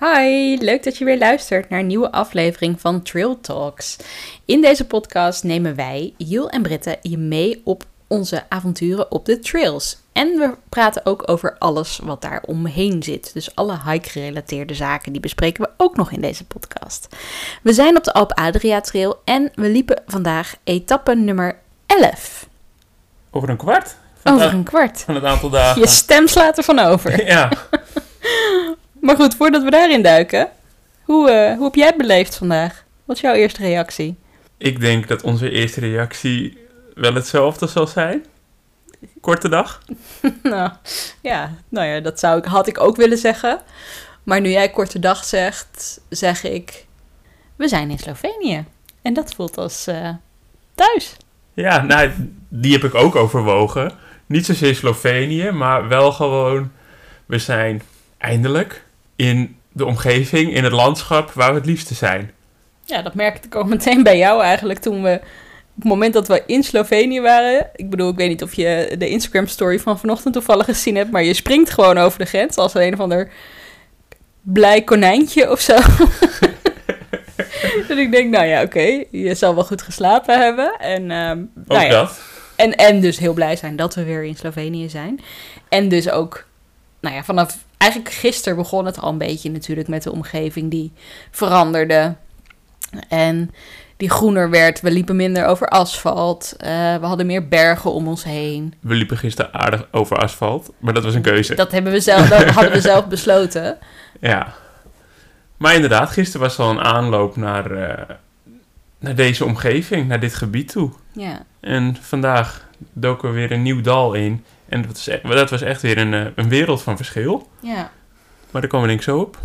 Hi, leuk dat je weer luistert naar een nieuwe aflevering van Trail Talks. In deze podcast nemen wij, Jill en Britte, je mee op onze avonturen op de trails. En we praten ook over alles wat daar omheen zit. Dus alle hike-gerelateerde zaken, die bespreken we ook nog in deze podcast. We zijn op de Alp Adria Trail en we liepen vandaag etappe nummer 11. Over een kwart? Over een kwart. Van het aantal dagen. Je stem slaat ervan over. Ja, Maar goed, voordat we daarin duiken, hoe, eh, hoe heb jij het beleefd vandaag? Wat is jouw eerste reactie? ik denk dat onze eerste reactie wel hetzelfde zal zijn. Korte dag. nou, ja, nou ja, dat zou ik, had ik ook willen zeggen. Maar nu jij korte dag zegt, zeg ik, we zijn in Slovenië. En dat voelt als eh, thuis. Ja, nou, die heb ik ook overwogen. Niet zozeer Slovenië, maar wel gewoon... We zijn eindelijk in de omgeving, in het landschap waar we het liefste zijn. Ja, dat merkte ik ook meteen bij jou eigenlijk toen we... Op het moment dat we in Slovenië waren... Ik bedoel, ik weet niet of je de Instagram-story van vanochtend toevallig gezien hebt... maar je springt gewoon over de grens als een of ander blij konijntje of zo. dus ik denk, nou ja, oké, je zal wel goed geslapen hebben. En, ehm, Ook nou ja, dat. en, en dus heel blij zijn dat we weer in Slovenië zijn. En dus ook, nou ja, vanaf eigenlijk gisteren begon het al een beetje natuurlijk met de omgeving die veranderde. En die groener werd. We liepen minder over asfalt. Eh, we hadden meer bergen om ons heen. We liepen gisteren aardig over asfalt, maar dat was een keuze. Dat, hebben we zelf, dat hadden we zelf besloten. Ja. Maar inderdaad, gisteren was al een aanloop naar, eh, naar deze omgeving, naar dit gebied toe. Ja, En vandaag doken we weer een nieuw dal in. En dat was, e- dat was echt weer een, eh, een wereld van verschil. ja. Maar daar komen we denk ik zo op.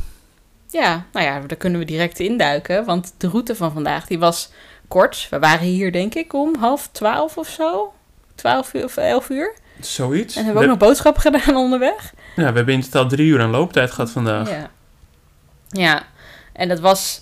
Ja, nou ja, daar kunnen we direct induiken. Want de route van vandaag die was kort. We waren hier denk ik om half twaalf of zo. Twaalf uur of elf uur. Zoiets. En hebben we ook nog boodschappen gedaan onderweg. Ja, we hebben in totaal drie uur aan looptijd gehad vandaag. Ja. Ja, en dat was...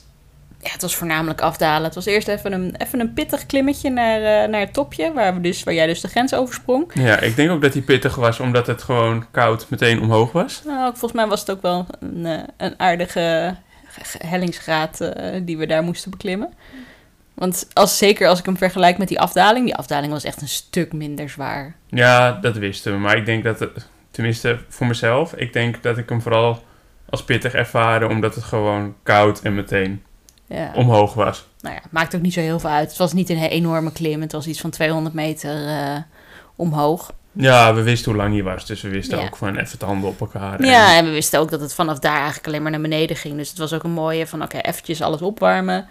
Ja, het was voornamelijk afdalen. Het was eerst even een, even een pittig klimmetje naar, eh, naar het topje... Waar, we dus, waar jij dus de grens oversprong. Ja, ik denk ook dat die pittig was, omdat het gewoon koud meteen omhoog was. Nou, volgens mij was het ook wel een, eh, een aardige hellingsgraad eh, die we daar moesten beklimmen. Want als, zeker als ik hem vergelijk met die afdaling... Die afdaling was echt een stuk minder zwaar. Ja, dat wisten we. Maar ik denk dat het, tenminste voor mezelf, ik denk dat ik hem vooral als pittig ervaren, omdat het gewoon koud en meteen Ja. omhoog was. Nou ja, maakt ook niet zo heel veel uit. Het was niet een enorme klim. Het was iets van 200 meter eh, omhoog. Ja, we wisten hoe lang hij was, dus we wisten Ja. ook van even de handen op elkaar. en- Ja, en we wisten ook dat het vanaf daar eigenlijk alleen maar naar beneden ging. Dus het was ook een mooie van, oké, eventjes alles opwarmen.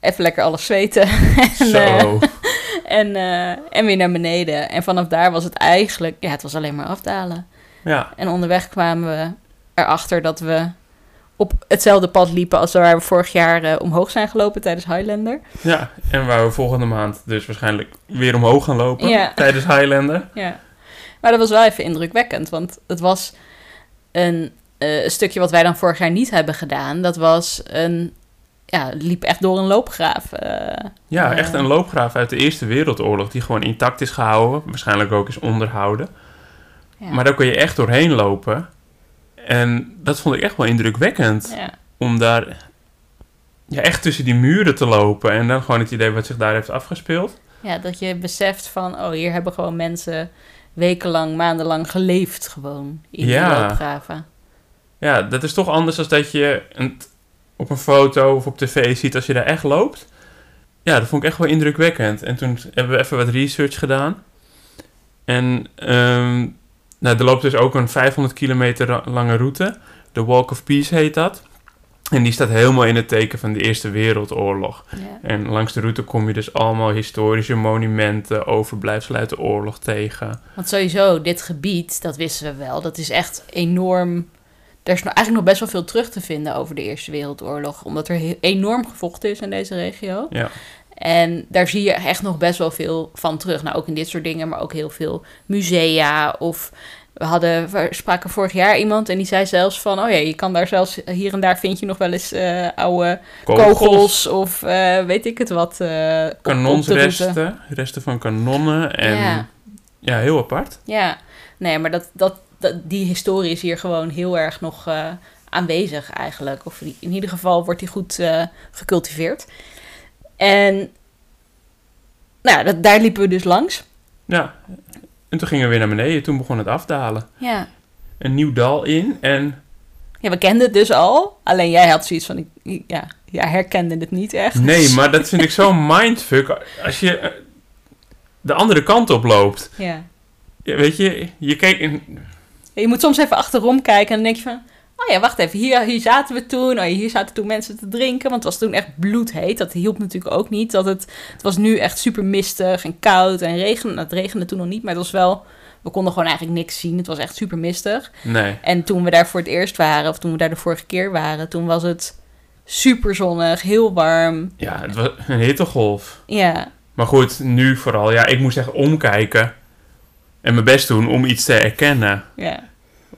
Even lekker alles zweten. en, eh, Zo. en, eh, en weer naar beneden. En vanaf daar was het eigenlijk, ja, het was alleen maar afdalen. Ja, En onderweg kwamen we erachter dat we op hetzelfde pad liepen als waar we vorig jaar eh, omhoog zijn gelopen tijdens Highlander. ja, en waar we volgende maand dus waarschijnlijk weer omhoog gaan lopen Ja. tijdens Highlander. Ja. Maar dat was wel even indrukwekkend, want het was een, eh, een stukje wat wij dan vorig jaar niet hebben gedaan. Dat was een, ja, liep echt door een loopgraaf. eh. Ja, echt een loopgraaf uit de Eerste Wereldoorlog die gewoon intact is gehouden. Waarschijnlijk ook is onderhouden. ja. Maar daar kon je echt doorheen lopen. En dat vond ik echt wel indrukwekkend. ja. Om daar ja, echt tussen die muren te lopen. En dan gewoon het idee wat zich daar heeft afgespeeld. ja, dat je beseft van, oh, hier hebben gewoon mensen wekenlang, maandenlang geleefd gewoon in die Ja. loopgraven. Ja, dat is toch anders dan dat je een, op een foto of op tv ziet als je daar echt loopt. Ja, dat vond ik echt wel indrukwekkend. En toen hebben we even wat research gedaan. En ehm, nou, er loopt dus ook een 500 kilometer lange route. De Walk of Peace heet dat. En die staat helemaal in het teken van de Eerste Wereldoorlog. En langs de route kom je dus allemaal historische monumenten, overblijfselen uit de oorlog tegen. Want sowieso, dit gebied, dat wisten we wel, dat is echt enorm... Er is nog- eigenlijk nog best wel veel terug te vinden over de Eerste Wereldoorlog. Omdat er enorm gevochten is in deze regio. Ja. En daar zie je echt nog best wel veel van terug. Nou, ook in dit soort dingen, maar ook heel veel musea. Of we hadden, we spraken vorig jaar iemand en die zei zelfs van... Oh ja, je kan daar zelfs, hier en daar vind je nog wel eens eh, oude kogels, of eh, weet ik het wat. route. Kanonsresten, resten van kanonnen en Ja. ja, heel apart. Ja, nee, maar dat, dat, dat, die historie is hier gewoon heel erg nog aanwezig eigenlijk. Of in ieder geval wordt die goed gecultiveerd. En nou ja, dat, daar liepen we dus langs. Ja. En toen gingen we weer naar beneden. Toen begon het afdalen. Ja. Een nieuw dal in. En ja, we kenden het dus al. Alleen jij had zoiets van, ik, ja, jij herkende het niet echt. nee, maar dat vind ik zo'n mindfuck. Als je eh, de andere kant op loopt. Ja. Ja, weet je, je kijkt... in- Ja, Je moet soms even achterom kijken en dan denk je van... Oh ja, wacht even, hier, hier zaten we toen. Oh, ja, hier zaten toen mensen te drinken. Want het was toen echt bloedheet. Dat hielp natuurlijk ook niet. Dat het, het was nu echt super mistig en koud en regen. Nou, het regende toen nog niet, maar het was wel... We konden gewoon eigenlijk niks zien. Het was echt super mistig. Nee. En toen we daar voor het eerst waren, of toen we daar de vorige keer waren... Toen was het super zonnig, heel warm. Ja, het was een hittegolf. Ja, Maar goed, nu vooral. Ja, ik moest echt omkijken. En mijn best doen om iets te herkennen. ja.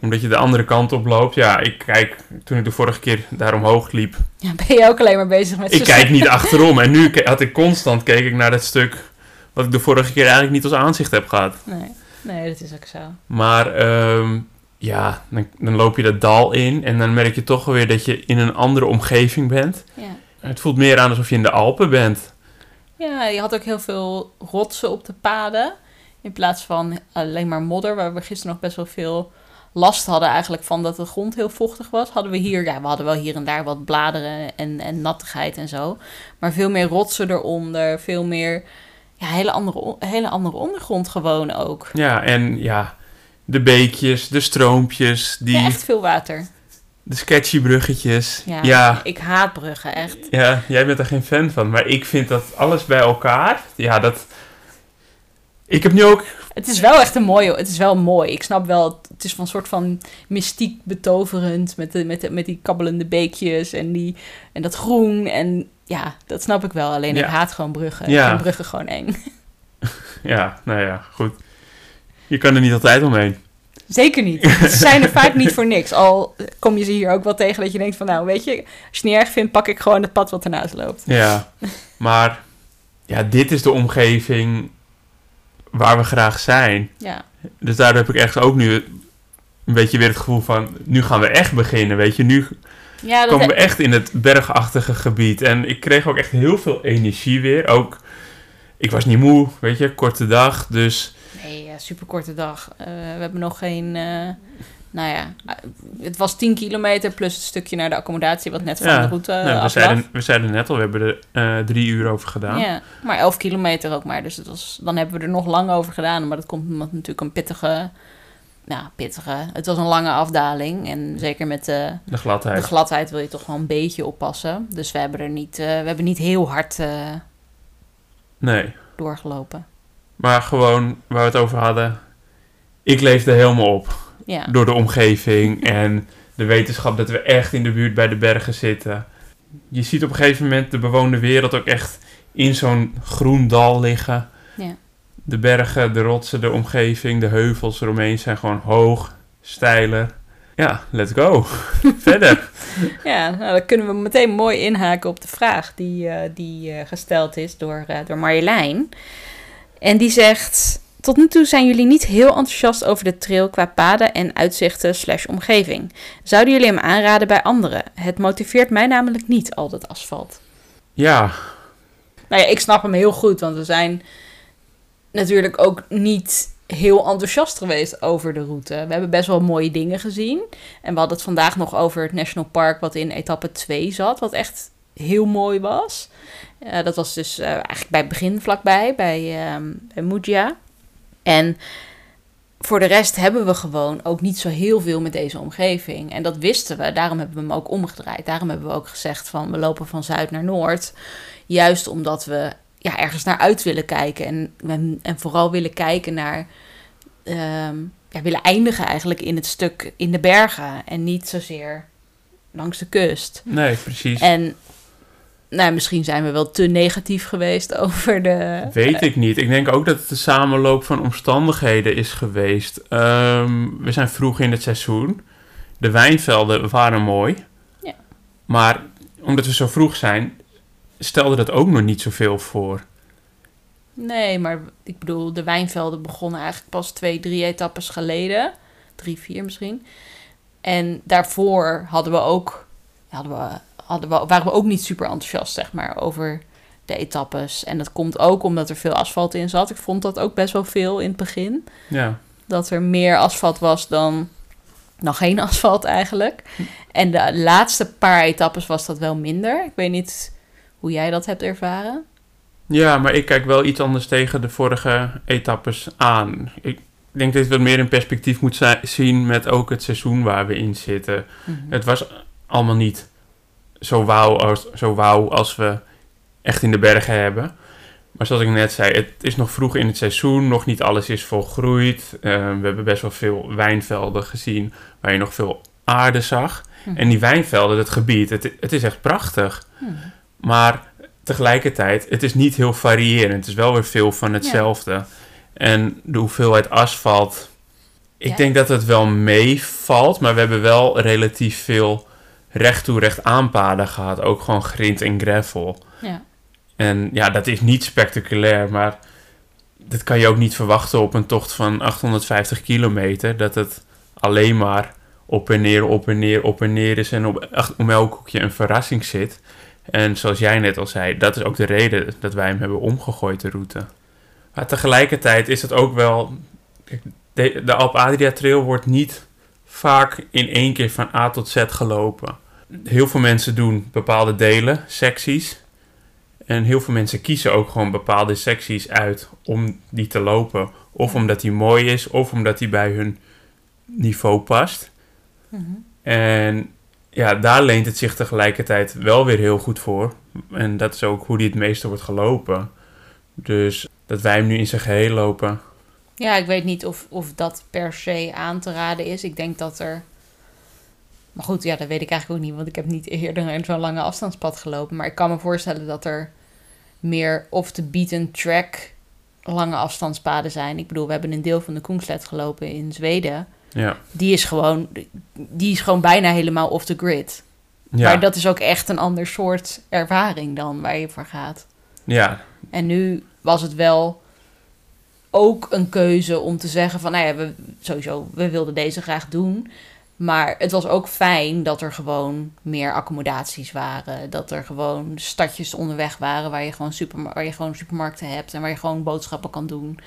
Omdat je de andere kant op loopt. Ja, ik kijk... Toen ik de vorige keer daar omhoog liep... ja ben je ook alleen maar bezig met... Ik kijk niet achterom. En nu had ik constant keek ik naar dat stuk... Wat ik de vorige keer eigenlijk niet als aanzicht heb gehad. Nee, nee, dat is ook zo. Maar ehm, ja, dan, dan loop je dat dal in. En dan merk je toch weer dat je in een andere omgeving bent. Ja. Het voelt meer aan alsof je in de Alpen bent. Ja, je had ook heel veel rotsen op de paden. In plaats van alleen maar modder, waar we gisteren nog best wel veel last hadden eigenlijk van dat de grond heel vochtig was. Hadden we hier, ja, we hadden wel hier en daar wat bladeren en, en nattigheid en zo. Maar veel meer rotsen eronder, veel meer, ja, hele andere, hele andere ondergrond gewoon ook. Ja, en ja, de beekjes, de stroompjes, die, Ja, echt veel water. de sketchy bruggetjes. Ja, ja, ik haat bruggen, echt. ja, jij bent er geen fan van. Maar ik vind dat alles bij elkaar, ja, dat... Ik heb nu ook Het is wel echt een mooie, het is wel mooi. Ik snap wel, het is van een soort van mystiek betoverend met, de, met, de, met die kabbelende beekjes en, die, en dat groen. En ja, dat snap ik wel. Alleen Ja. ik haat gewoon bruggen. Ja. Ik vind bruggen gewoon eng. Ja, nou ja, goed. Je kan er niet altijd omheen. Zeker niet. Ze zijn er vaak niet voor niks. Al kom je ze hier ook wel tegen dat je denkt van nou weet je, als je het niet erg vindt, pak ik gewoon het pad wat ernaast loopt. Ja, maar ja, dit is de omgeving waar we graag zijn. Ja, Dus daardoor heb ik echt ook nu een beetje weer het gevoel van, nu gaan we echt beginnen, weet je. Nu ja komen we echt in het bergachtige gebied. En ik kreeg ook echt heel veel energie weer. Ook, ik was niet moe, weet je, korte dag. Dus Nee, ja, super korte dag. Eh, we hebben nog geen. eh, nou ja, eh, het was 10 kilometer plus het stukje naar de accommodatie, wat net van Ja, de route nou, we, aflag. zeiden, we zeiden net al, we hebben er eh, drie uur over gedaan. Ja, maar 11 kilometer ook maar. Dus het was, dan hebben we er nog lang over gedaan. Maar dat komt omdat natuurlijk een pittige. Nou, pittige. Het was een lange afdaling. En zeker met de, De gladheid. de gladheid wil je toch wel een beetje oppassen. Dus we hebben er niet, eh, we hebben niet heel hard eh, nee, doorgelopen. maar gewoon waar we het over hadden. Ik leefde helemaal op. Ja. door de omgeving en de wetenschap dat we echt in de buurt bij de bergen zitten. Je ziet op een gegeven moment de bewoonde wereld ook echt in zo'n groen dal liggen. Ja. De bergen, de rotsen, de omgeving, de heuvels eromheen zijn gewoon hoog, steiler. Ja, let's go. Verder. Ja, nou, dan kunnen we meteen mooi inhaken op de vraag die, eh, die eh, gesteld is door, eh, door Marjolein. En die zegt... Tot nu toe zijn jullie niet heel enthousiast over de trail qua paden en uitzichten slash omgeving. Zouden jullie hem aanraden bij anderen? Het motiveert mij namelijk niet, al dat asfalt. Ja, Nou ja, ik snap hem heel goed, want we zijn natuurlijk ook niet heel enthousiast geweest over de route. We hebben best wel mooie dingen gezien. En we hadden het vandaag nog over het National Park wat in etappe 2 zat, wat echt heel mooi was. Dat was dus eh, eigenlijk bij het begin vlakbij, bij, ehm bij Mujia. En voor de rest hebben we gewoon ook niet zo heel veel met deze omgeving. En dat wisten we, daarom hebben we hem ook omgedraaid. Daarom hebben we ook gezegd van we lopen van zuid naar noord. Juist omdat we ja, ergens naar uit willen kijken. En, en, vooral willen kijken naar. ehm, ja, willen eindigen eigenlijk in het stuk in de bergen. En niet zozeer langs de kust. nee, precies. En nou, misschien zijn we wel te negatief geweest over de. Weet ik niet. Ik denk ook dat het de samenloop van omstandigheden is geweest. Ehm, we zijn vroeg in het seizoen. De wijnvelden waren mooi. Ja. Maar omdat we zo vroeg zijn, stelde dat ook nog niet zoveel voor. Nee, maar ik bedoel, de wijnvelden begonnen eigenlijk pas twee, drie etappes geleden. Drie, vier misschien. En daarvoor hadden we ook, hadden we, hadden we, waren we ook niet super enthousiast, zeg maar, over de etappes. En dat komt ook omdat er veel asfalt in zat. Ik vond dat ook best wel veel in het begin. Ja. Dat er meer asfalt was dan nog geen asfalt eigenlijk. En de laatste paar etappes was dat wel minder. Ik weet niet hoe jij dat hebt ervaren. Ja, maar ik kijk wel iets anders tegen de vorige etappes aan. Ik denk dat je het wat meer in perspectief moet zi- zien met ook het seizoen waar we in zitten. Het was allemaal niet zo wauw als, zo wauw als we echt in de bergen hebben. Maar zoals ik net zei, het is nog vroeg in het seizoen. Nog niet alles is volgroeid. Eh, we hebben best wel veel wijnvelden gezien waar je nog veel aarde zag. Mhm. En die wijnvelden, het gebied, het, het is echt prachtig. Mhm. Maar tegelijkertijd, het is niet heel variërend. Het is wel weer veel van hetzelfde. En de hoeveelheid asfalt... Ik Ja. denk dat het wel meevalt, maar we hebben wel relatief veel recht toe recht aanpaden gehad. Ook gewoon grind en gravel. Ja. En ja, dat is niet spectaculair, maar dat kan je ook niet verwachten op een tocht van 850 kilometer. Dat het alleen maar op en neer, op en neer, op en neer is en op, ach- om elk hoekje een verrassing zit. En zoals jij net al zei, dat is ook de reden dat wij hem hebben omgegooid, de route. Maar tegelijkertijd is het ook wel... De, de Alp Adria Trail wordt niet vaak in één keer van A tot Z gelopen. Heel veel mensen doen bepaalde delen, secties. En heel veel mensen kiezen ook gewoon bepaalde secties uit om die te lopen. Of omdat die mooi is, of omdat die bij hun niveau past. Mhm. En ja, daar leent het zich tegelijkertijd wel weer heel goed voor. En dat is ook hoe die het meeste wordt gelopen. Dus dat wij hem nu in zijn geheel lopen. Ja, ik weet niet of, of dat per se aan te raden is. Ik denk dat er. Maar goed, ja, dat weet ik eigenlijk ook niet, want ik heb niet eerder een zo'n lange afstandspad gelopen. Maar ik kan me voorstellen dat er meer off the beaten track lange afstandspaden zijn. Ik bedoel, we hebben een deel van de Koenslet gelopen in Zweden. Ja, Die is gewoon, die is gewoon bijna helemaal off the grid. ja, Maar dat is ook echt een ander soort ervaring dan waar je voor gaat. ja, En nu was het wel ook een keuze om te zeggen van, nou ja, we, sowieso, we wilden deze graag doen. Maar het was ook fijn dat er gewoon meer accommodaties waren. Dat er gewoon stadjes onderweg waren waar je gewoon, superma- waar je gewoon supermarkten hebt en waar je gewoon boodschappen kan doen.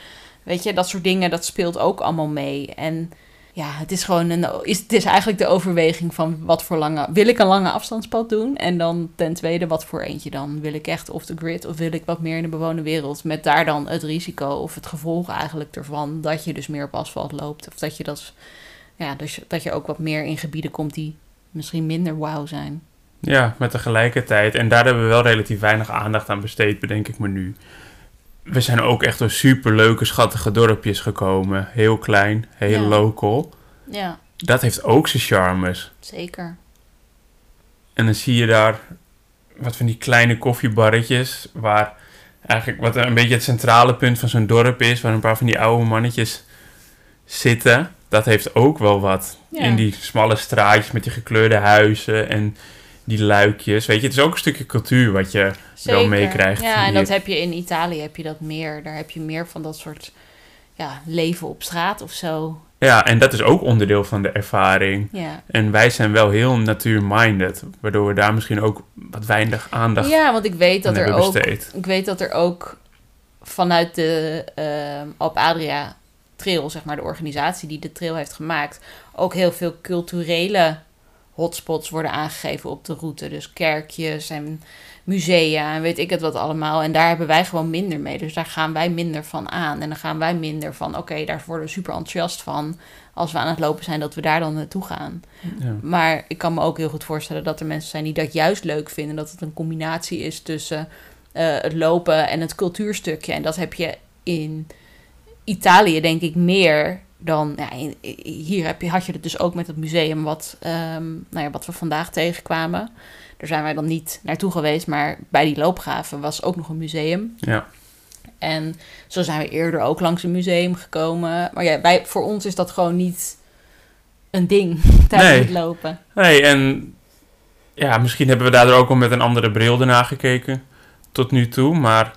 Weet je, dat soort dingen, dat speelt ook allemaal mee. En ja, het is gewoon een, is, het is eigenlijk de overweging van wat voor lange, wil ik een lange afstandspad doen? En dan ten tweede, wat voor eentje dan? Wil ik echt off the grid of wil ik wat meer in de bewoonde wereld? Met daar dan het risico of het gevolg eigenlijk ervan dat je dus meer op asfalt loopt. Of dat je dat, ja, dus dat je ook wat meer in gebieden komt die misschien minder wauw zijn. ja, maar tegelijkertijd. En daar hebben we wel relatief weinig aandacht aan besteed, bedenk ik me nu. We zijn ook echt door superleuke, schattige dorpjes gekomen. Heel klein, heel Ja. local. Ja, Dat heeft ook zijn charmes. zeker. En dan zie je daar wat van die kleine koffiebarretjes, waar eigenlijk wat een beetje het centrale punt van zo'n dorp is, waar een paar van die oude mannetjes zitten. Dat heeft ook wel wat. Ja. In die smalle straatjes met die gekleurde huizen en die luikjes. Weet je, het is ook een stukje cultuur wat je wel meekrijgt. Ja, en dat heb je in Italië heb je dat meer. Daar heb je meer van dat soort ja, leven op straat of zo. Ja, en dat is ook onderdeel van de ervaring. Ja, En wij zijn wel heel natuurminded, waardoor we daar misschien ook wat weinig aandacht ja want ik weet dat er ook besteed. Ik weet dat er ook vanuit de ehm Alp Adria Trail, zeg maar de organisatie die de trail heeft gemaakt, ook heel veel culturele hotspots worden aangegeven op de route. Dus kerkjes en musea en weet ik het wat allemaal. En daar hebben wij gewoon minder mee. Dus daar gaan wij minder van aan. En dan gaan wij minder van, oké, daar worden we super enthousiast van als we aan het lopen zijn, dat we daar dan naartoe gaan. Ja. Maar ik kan me ook heel goed voorstellen dat er mensen zijn die dat juist leuk vinden. Dat het een combinatie is tussen eh, het lopen en het cultuurstukje. En dat heb je in Italië, denk ik, meer dan. Ja, hier heb je, had je het dus ook met het museum, wat, ehm, nou ja, wat we vandaag tegenkwamen. Daar zijn wij dan niet naartoe geweest, maar bij die loopgraven was ook nog een museum. Ja. En zo zijn we eerder ook langs een museum gekomen. Maar ja, wij, voor ons is dat gewoon niet een ding tijdens Nee. het lopen. Nee, en ja, misschien hebben we daardoor ook wel met een andere bril ernaar gekeken tot nu toe. Maar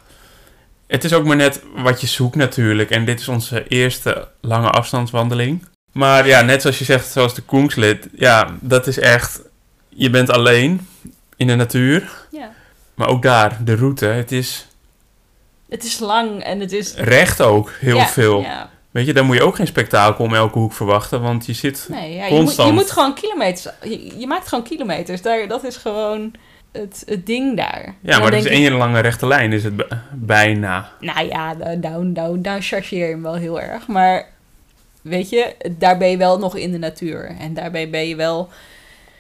het is ook maar net wat je zoekt natuurlijk. En dit is onze eerste lange afstandswandeling. Maar ja, net zoals je zegt, zoals de Koengslid. Ja, dat is echt... Je bent alleen in de natuur. Ja. Maar ook daar, de route. Het is Het is lang en het is... recht ook, heel Ja, veel. Ja. Weet je, daar moet je ook geen spektakel om elke hoek verwachten. Want je zit... Nee, ja, je, moet, Constant. je moet gewoon kilometers... Je, je maakt gewoon kilometers. Daar, dat is gewoon het, het ding daar. Ja, maar het is ik- één lange rechte lijn, is het bijna. Nou ja, nou, nou, nou chargeer je hem wel heel erg. Maar weet je, daar ben je wel nog in de natuur. En daarbij ben je wel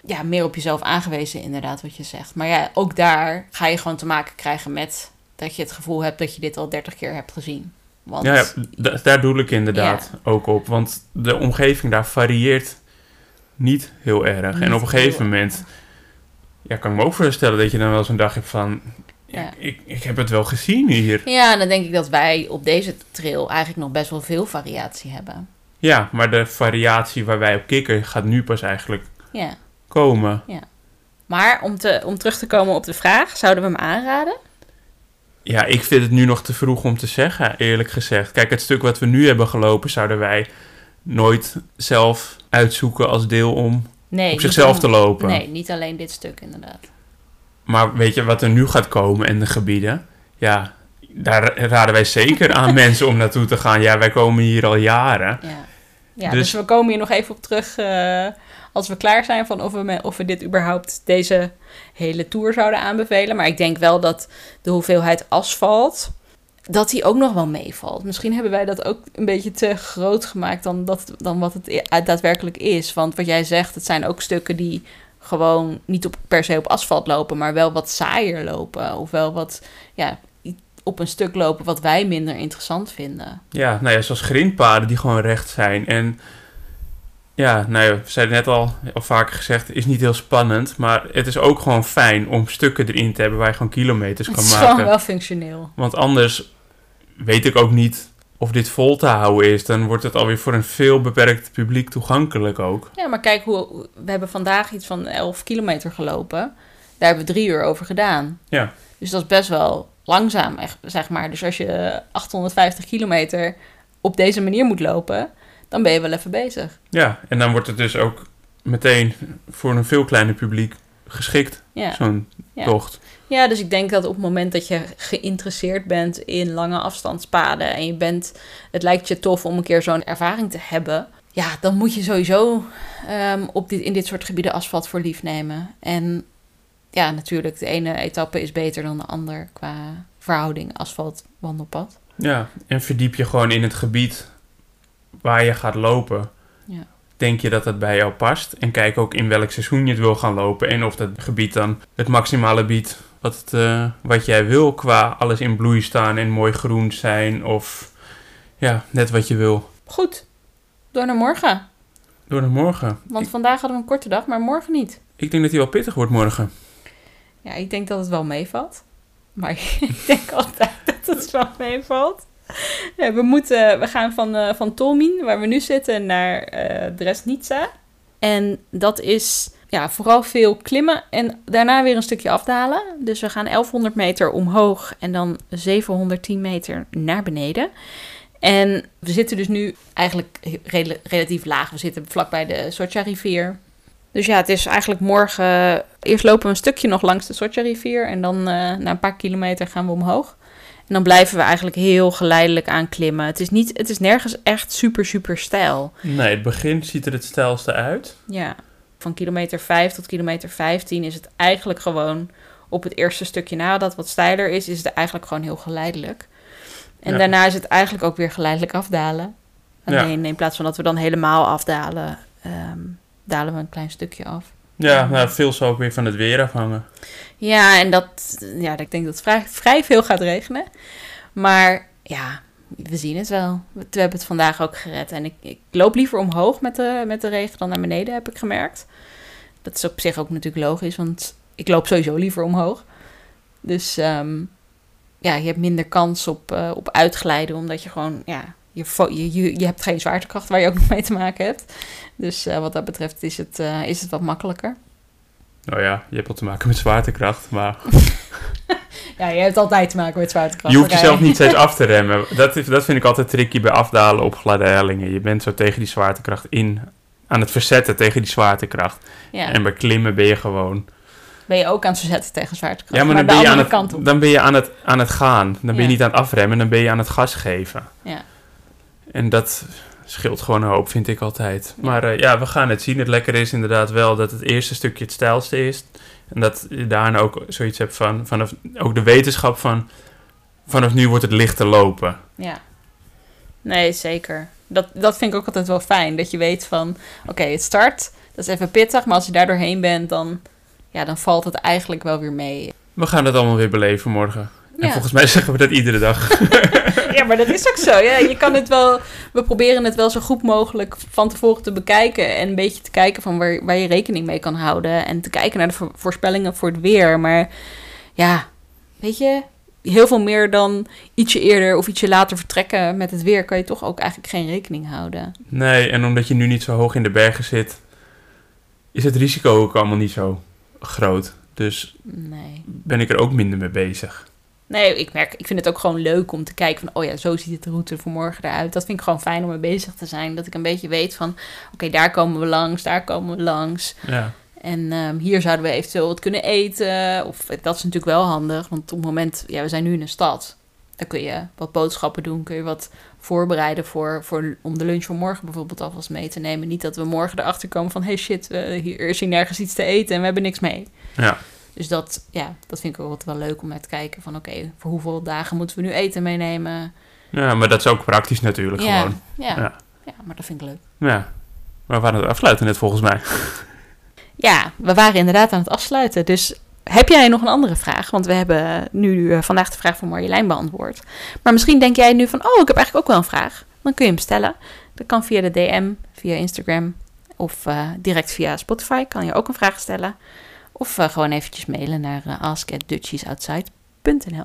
ja, meer op jezelf aangewezen, inderdaad, wat je zegt. Maar ja, ook daar ga je gewoon te maken krijgen met dat je het gevoel hebt dat je dit al 30 keer hebt gezien. Want Ja, ja, daar doe ik inderdaad ook op. Want de omgeving daar varieert niet heel erg. en op een gegeven moment ja, kan ik me ook voorstellen dat je dan wel zo'n dag hebt van... Ja, Ja. Ik, ik heb het wel gezien hier. Ja, dan denk ik dat wij op deze trail eigenlijk nog best wel veel variatie hebben. Ja, maar de variatie waar wij op kikken gaat nu pas eigenlijk Ja. komen. Maar om, te, om terug te komen op de vraag, zouden we hem aanraden? Ja, ik vind het nu nog te vroeg om te zeggen, eerlijk gezegd. Kijk, het stuk wat we nu hebben gelopen zouden wij nooit zelf uitzoeken als deel om Nee. op zichzelf te lopen. Nee, niet alleen dit stuk inderdaad. Maar weet je wat er nu gaat komen en de gebieden? Ja, daar raden wij zeker aan mensen om naartoe te gaan. Ja, wij komen hier al jaren. Ja, ja dus, Dus- we komen hier nog even op terug eh, als we klaar zijn van of we, of we dit überhaupt deze hele tour zouden aanbevelen. Maar ik denk wel dat de hoeveelheid asfalt, dat die ook nog wel meevalt. Misschien hebben wij dat ook een beetje te groot gemaakt dan, dat, dan wat het i- daadwerkelijk is. Want wat jij zegt, het zijn ook stukken die gewoon niet op, per se op asfalt lopen, maar wel wat saaier lopen. Of wel wat, ja, op een stuk lopen wat wij minder interessant vinden. Ja, nou ja, zoals grindpaden die gewoon recht zijn. En ja, nou ja, we zeiden net al, al vaker gezegd, is niet heel spannend. Maar het is ook gewoon fijn om stukken erin te hebben waar je gewoon kilometers Het kan is maken. gewoon wel functioneel. Want anders weet ik ook niet of dit vol te houden is. Dan wordt het alweer voor een veel beperkt publiek toegankelijk ook. Ja, maar kijk, hoe, we hebben vandaag iets van 11 kilometer gelopen. Daar hebben we drie uur over gedaan. Ja. Dus dat is best wel langzaam, zeg maar. Dus als je 850 kilometer op deze manier moet lopen, dan ben je wel even bezig. Ja, en dan wordt het dus ook meteen voor een veel kleiner publiek geschikt, Ja. zo'n Ja. tocht. ja, dus ik denk dat op het moment dat je geïnteresseerd bent in lange afstandspaden en je bent, het lijkt je tof om een keer zo'n ervaring te hebben, ja, dan moet je sowieso ehm, op dit, in dit soort gebieden asfalt voor lief nemen. En ja, natuurlijk, de ene etappe is beter dan de ander qua verhouding asfalt-wandelpad. Ja, en verdiep je gewoon in het gebied waar je gaat lopen. Ja. Denk je dat het bij jou past? En kijk ook in welk seizoen je het wil gaan lopen. En of dat gebied dan het maximale biedt wat, het, eh, wat jij wil. Qua alles in bloei staan en mooi groen zijn. Of ja, net wat je wil. Goed, door naar morgen. Door naar morgen. Want Ik, vandaag hadden we een korte dag, maar morgen niet. ik denk dat die wel pittig wordt morgen. Ja, ik denk dat het wel meevalt. Maar ik denk altijd dat het wel meevalt. We, moeten, we gaan van, eh van Tolmin, waar we nu zitten, naar eh Dresnica. En dat is ja, vooral veel klimmen en daarna weer een stukje afdalen. Dus we gaan 1100 meter omhoog en dan 710 meter naar beneden. En we zitten dus nu eigenlijk rela- relatief laag. We zitten vlakbij de Socha-rivier. Dus ja, het is eigenlijk morgen... Eerst lopen we een stukje nog langs de Socha-rivier. En dan eh, na een paar kilometer gaan we omhoog. En dan blijven we eigenlijk heel geleidelijk aan klimmen. Het is, niet, het is nergens echt super, super stijl. Nee, het begin ziet er het stijlste uit. Ja, van kilometer 5 tot kilometer 15 is het eigenlijk gewoon... Op het eerste stukje na dat wat steiler is, is het eigenlijk gewoon heel geleidelijk. En Ja. daarna is het eigenlijk ook weer geleidelijk afdalen. Ja. Alleen in plaats van dat we dan helemaal afdalen, ehm, dalen we een klein stukje af. Ja, nou, veel zal ook weer van het weer afhangen. Ja, en dat, ja, ik denk dat het vrij, vrij veel gaat regenen. Maar ja, we zien het wel. We, we hebben het vandaag ook gered. En ik, ik loop liever omhoog met de, met de regen dan naar beneden, heb ik gemerkt. Dat is op zich ook natuurlijk logisch, want ik loop sowieso liever omhoog. Dus ehm, ja, je hebt minder kans op, eh, op uitglijden, omdat je gewoon, ja, je, je, je, je hebt geen zwaartekracht waar je ook mee te maken hebt. Dus eh, wat dat betreft is het, eh, is het wat makkelijker. Nou ja, je hebt wel te maken met zwaartekracht, maar Ja, je hebt altijd te maken met zwaartekracht. Je hoeft jezelf niet steeds af te remmen. Dat, is, dat vind ik altijd tricky bij afdalen op gladde hellingen. Je bent zo tegen die zwaartekracht in aan het verzetten tegen die zwaartekracht. Ja. En bij klimmen ben je gewoon... Ben je ook aan het verzetten tegen zwaartekracht. Ja, maar, dan, ben je, aan het, kant op. dan ben je aan het, aan het gaan. Dan ben je niet aan het afremmen, dan ben je aan het gas geven. Ja. En dat scheelt gewoon een hoop, vind ik altijd. Maar eh, ja, we gaan het zien. Het lekkere is inderdaad wel dat het eerste stukje het stijlste is. En dat je daarna ook zoiets hebt van, vanaf, ook de wetenschap van, vanaf nu wordt het lichter lopen. Ja. Nee, zeker. Dat, dat vind ik ook altijd wel fijn. Dat je weet van, oké, het start. Dat is even pittig, maar als je daar doorheen bent, dan, ja, dan valt het eigenlijk wel weer mee. We gaan het allemaal weer beleven morgen. En Ja. volgens mij zeggen we dat iedere dag. ja, maar dat is ook zo. Ja, je kan het wel, we proberen het wel zo goed mogelijk van tevoren te bekijken. En een beetje te kijken van waar, waar je rekening mee kan houden. En te kijken naar de vo- voorspellingen voor het weer. Maar ja, weet je, heel veel meer dan ietsje eerder of ietsje later vertrekken met het weer... kan je toch ook eigenlijk geen rekening houden. Nee, en omdat je nu niet zo hoog in de bergen zit, is het risico ook allemaal niet zo groot. Dus Nee. ben ik er ook minder mee bezig. Nee, ik merk, ik vind het ook gewoon leuk om te kijken van, oh ja, zo ziet het de route voor morgen eruit. Dat vind ik gewoon fijn om mee bezig te zijn. Dat ik een beetje weet van, oké, daar komen we langs, daar komen we langs. Ja. En ehm, hier zouden we eventueel wat kunnen eten. Of dat is natuurlijk wel handig, want op het moment, ja, we zijn nu in een stad. Dan kun je wat boodschappen doen, kun je wat voorbereiden voor, voor, om de lunch van morgen bijvoorbeeld alvast mee te nemen. Niet dat we morgen erachter komen van, hey shit, eh, hier is hier nergens iets te eten en we hebben niks mee. Ja. Dus dat, ja, dat vind ik ook altijd wel leuk om naar te kijken van, oké, voor hoeveel dagen moeten we nu eten meenemen? ja, maar dat is ook praktisch natuurlijk Ja, gewoon. ja, Ja. ja. maar dat vind ik leuk. Ja. Maar we waren het afsluiten net volgens mij. Ja, we waren inderdaad aan het afsluiten. Dus heb jij nog een andere vraag? Want we hebben nu eh, vandaag de vraag van Marjolein beantwoord. Maar misschien denk jij nu van, oh, ik heb eigenlijk ook wel een vraag. Dan kun je hem stellen. Dat kan via de DM, via Instagram of eh, direct via Spotify. Kan je ook een vraag stellen. Of eh, gewoon eventjes mailen naar uh, ask@dutchiesoutside.nl.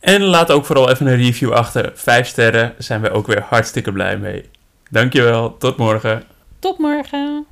En laat ook vooral even een review achter. Vijf sterren zijn wij ook weer hartstikke blij mee. Dankjewel, tot morgen. Tot morgen!